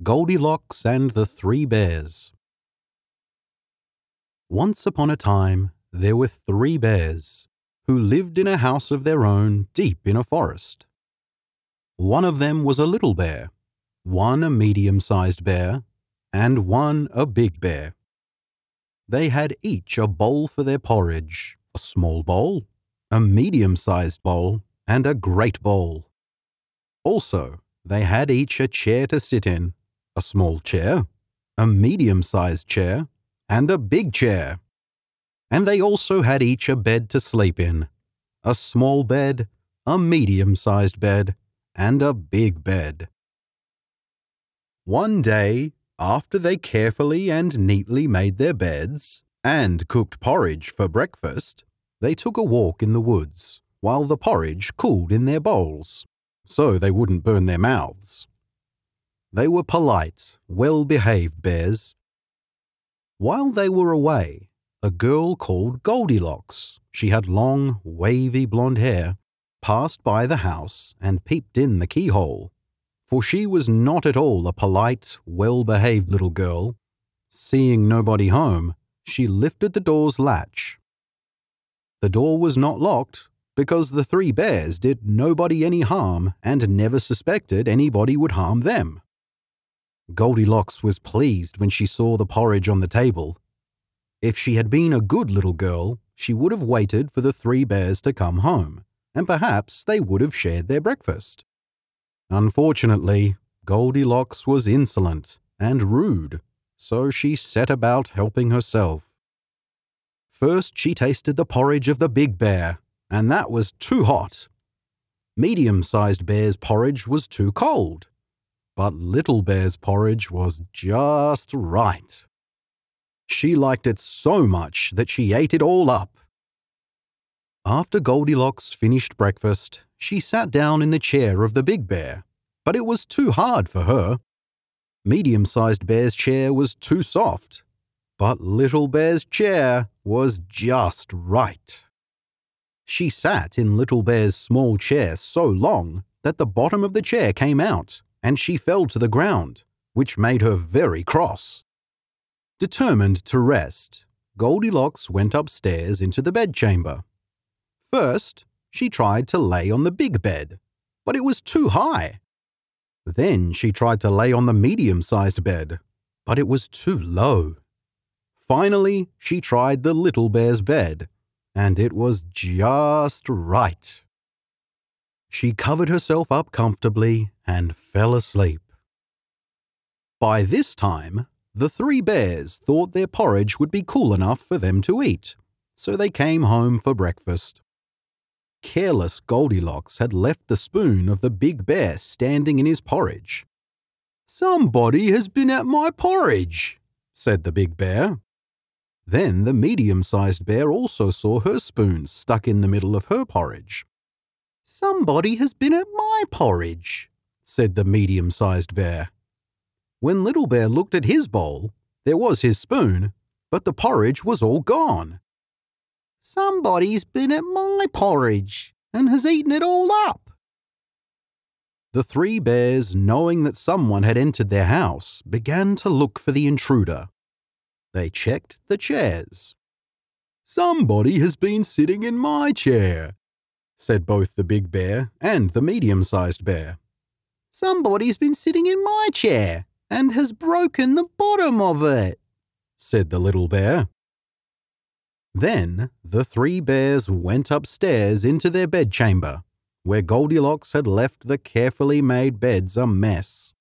Goldilocks and the Three Bears. Once upon a time, there were three bears who lived in a house of their own deep in a forest. One of them was a little bear, one a medium sized bear, and one a big bear. They had each a bowl for their porridge, a small bowl, a medium sized bowl, and a great bowl. Also, they had each a chair to sit in, a small chair, a medium sized chair, and a big chair. And they also had each a bed to sleep in, a small bed, a medium sized bed, and a big bed. One day, after they carefully and neatly made their beds and cooked porridge for breakfast, they took a walk in the woods while the porridge cooled in their bowls so they wouldn't burn their mouths. They were polite, well behaved bears. While they were away, a girl called Goldilocks, she had long, wavy blonde hair, passed by the house and peeped in the keyhole. For she was not at all a polite, well behaved little girl. Seeing nobody home, she lifted the door's latch. The door was not locked, because the three bears did nobody any harm and never suspected anybody would harm them. Goldilocks was pleased when she saw the porridge on the table. If she had been a good little girl, she would have waited for the three bears to come home, and perhaps they would have shared their breakfast. Unfortunately, Goldilocks was insolent and rude, so she set about helping herself. First, she tasted the porridge of the big bear and that was too hot. Medium sized bear's porridge was too cold, but little bear's porridge was just right. She liked it so much that she ate it all up. After Goldilocks finished breakfast, she sat down in the chair of the big bear, but it was too hard for her. Medium sized bear's chair was too soft, but little bear's chair was just right. She sat in Little Bear's small chair so long that the bottom of the chair came out and she fell to the ground, which made her very cross. Determined to rest, Goldilocks went upstairs into the bedchamber. First, she tried to lay on the big bed, but it was too high. Then she tried to lay on the medium sized bed, but it was too low. Finally, she tried the little bear's bed, and it was just right. She covered herself up comfortably and fell asleep. By this time, the three bears thought their porridge would be cool enough for them to eat, so they came home for breakfast. Careless Goldilocks had left the spoon of the big bear standing in his porridge. Somebody has been at my porridge, said the big bear. Then the medium sized bear also saw her spoon stuck in the middle of her porridge. Somebody has been at my porridge, said the medium sized bear. When Little Bear looked at his bowl, there was his spoon, but the porridge was all gone. Somebody's been at my porridge and has eaten it all up. The three bears, knowing that someone had entered their house, began to look for the intruder. They checked the chairs. Somebody has been sitting in my chair, said both the big bear and the medium sized bear. Somebody's been sitting in my chair and has broken the bottom of it, said the little bear. Then the three bears went upstairs into their bedchamber, where Goldilocks had left the carefully made beds a mess.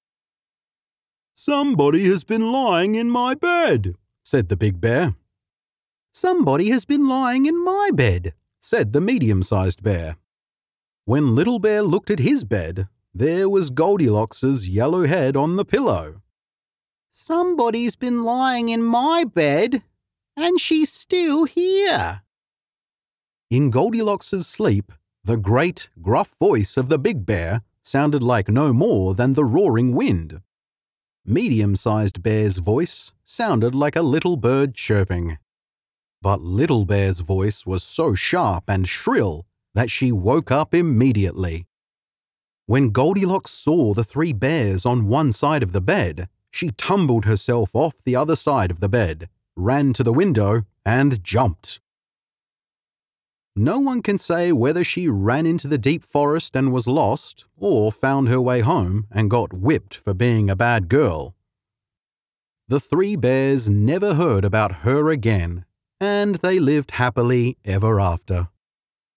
Somebody has been lying in my bed, said the big bear. Somebody has been lying in my bed, said the medium sized bear. When Little Bear looked at his bed, there was Goldilocks's yellow head on the pillow. Somebody's been lying in my bed, and she's still here. In Goldilocks's sleep, the great, gruff voice of the big bear sounded like no more than the roaring wind medium sized bear's voice sounded like a little bird chirping. But Little Bear's voice was so sharp and shrill that she woke up immediately. When Goldilocks saw the three bears on one side of the bed, she tumbled herself off the other side of the bed, ran to the window, and jumped. No one can say whether she ran into the deep forest and was lost, or found her way home and got whipped for being a bad girl. The three bears never heard about her again, and they lived happily ever after.